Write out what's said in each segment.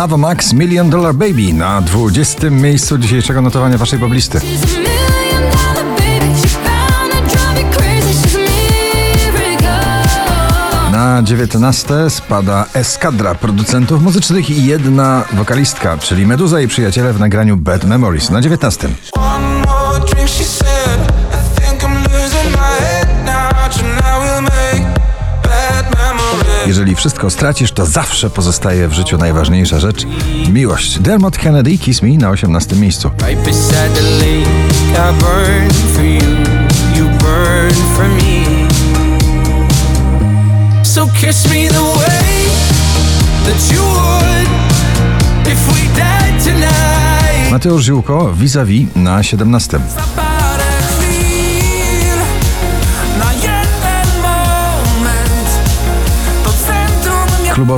Ava Max Million Dollar Baby na 20. miejscu dzisiejszego notowania waszej poblisty. Na 19 spada eskadra producentów muzycznych i jedna wokalistka, czyli Meduza i przyjaciele w nagraniu Bad Memories na 19. Jeżeli wszystko stracisz, to zawsze pozostaje w życiu najważniejsza rzecz – miłość. Dermot Kennedy, Kiss Me na 18 miejscu. Mateusz Ziółko, vis-a-vis na 17.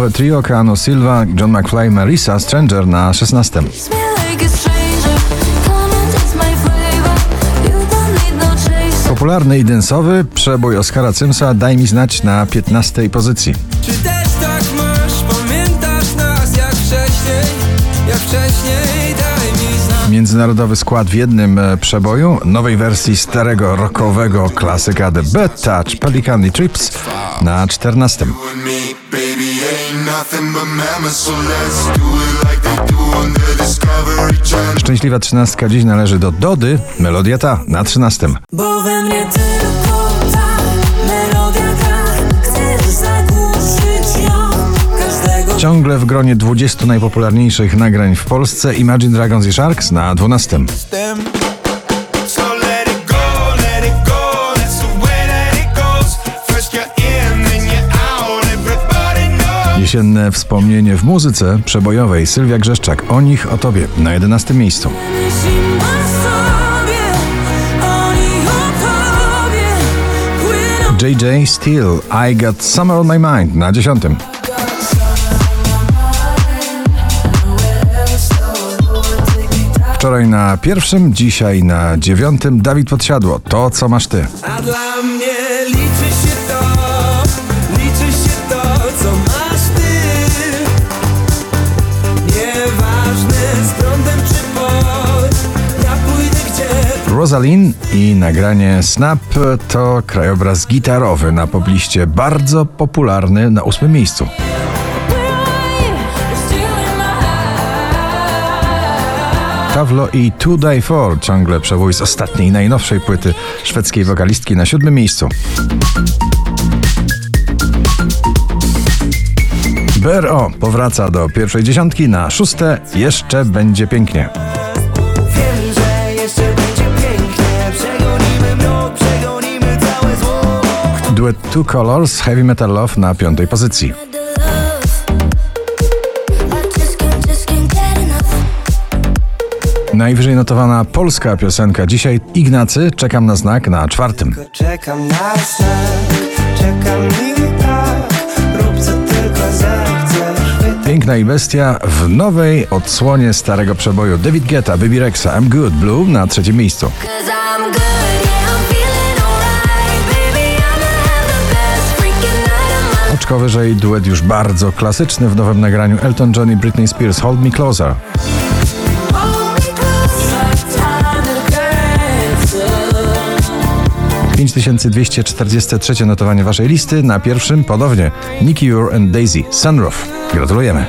Klubowe trio Keanu Silva, John McFly, Marisa Stranger na 16. Kiss me like a stranger. Come and taste my flavor. You don't need no. Popularny i densowy przebój Oscara Cymsa Daj mi znać na 15 pozycji. Czy też tak masz? Pamiętasz nas jak wcześniej? Jak wcześniej? Międzynarodowy skład w jednym e, przeboju, nowej wersji starego rockowego klasyka The Bad Touch Pelican Trips na 14. and me, baby, ain't nothing but mammals. So let's do it like they do on the Discovery Channel. Szczęśliwa trzynastka dziś należy do Dody, melodia ta na 13. Bo we mnie tylko Ciągle w gronie 20 najpopularniejszych nagrań w Polsce Imagine Dragons i Sharks na 12. them. So let it go, let it go. That's the way that it goes. First you're in, then you're out. Everybody knows. Jesienne wspomnienie w muzyce przebojowej Sylwia Grzeszczak o nich, o tobie na 11 miejscu. JJ Steele I Got Summer on My Mind na 10. Wczoraj na pierwszym, dzisiaj na dziewiątym Dawid Podsiadło. To co masz ty. A dla mnie liczy się to, liczy się to, co masz ty. Nieważne z prądem czy pod, ja pójdę gdzie Rosalind i nagranie Snap to krajobraz gitarowy na pobliście bardzo popularny na ósmym miejscu. Tavlo i To Die For ciągle przebój z ostatniej, najnowszej płyty szwedzkiej wokalistki na siódmym miejscu. BRO powraca do pierwszej dziesiątki na szóste jeszcze będzie pięknie. Wiem, że jeszcze będzie pięknie Przegonimy mrok, przegonimy całe zło Duet Two Colors Heavy Metal Love na piątej pozycji. Najwyżej notowana polska piosenka. Dzisiaj Ignacy Czekam na znak na czwartym. Czekam na znak, czekam i tak. Rób co tylko zechcesz. Piękna i bestia w nowej odsłonie starego przeboju. David Guetta, Baby Rexa, I'm Good Blue na trzecim miejscu. Oczko wyżej duet już bardzo klasyczny w nowym nagraniu. Elton John i Britney Spears Hold Me Closer. 5243 notowanie waszej listy, na pierwszym ponownie Nicky Ure and Daisy Sunroof. Gratulujemy.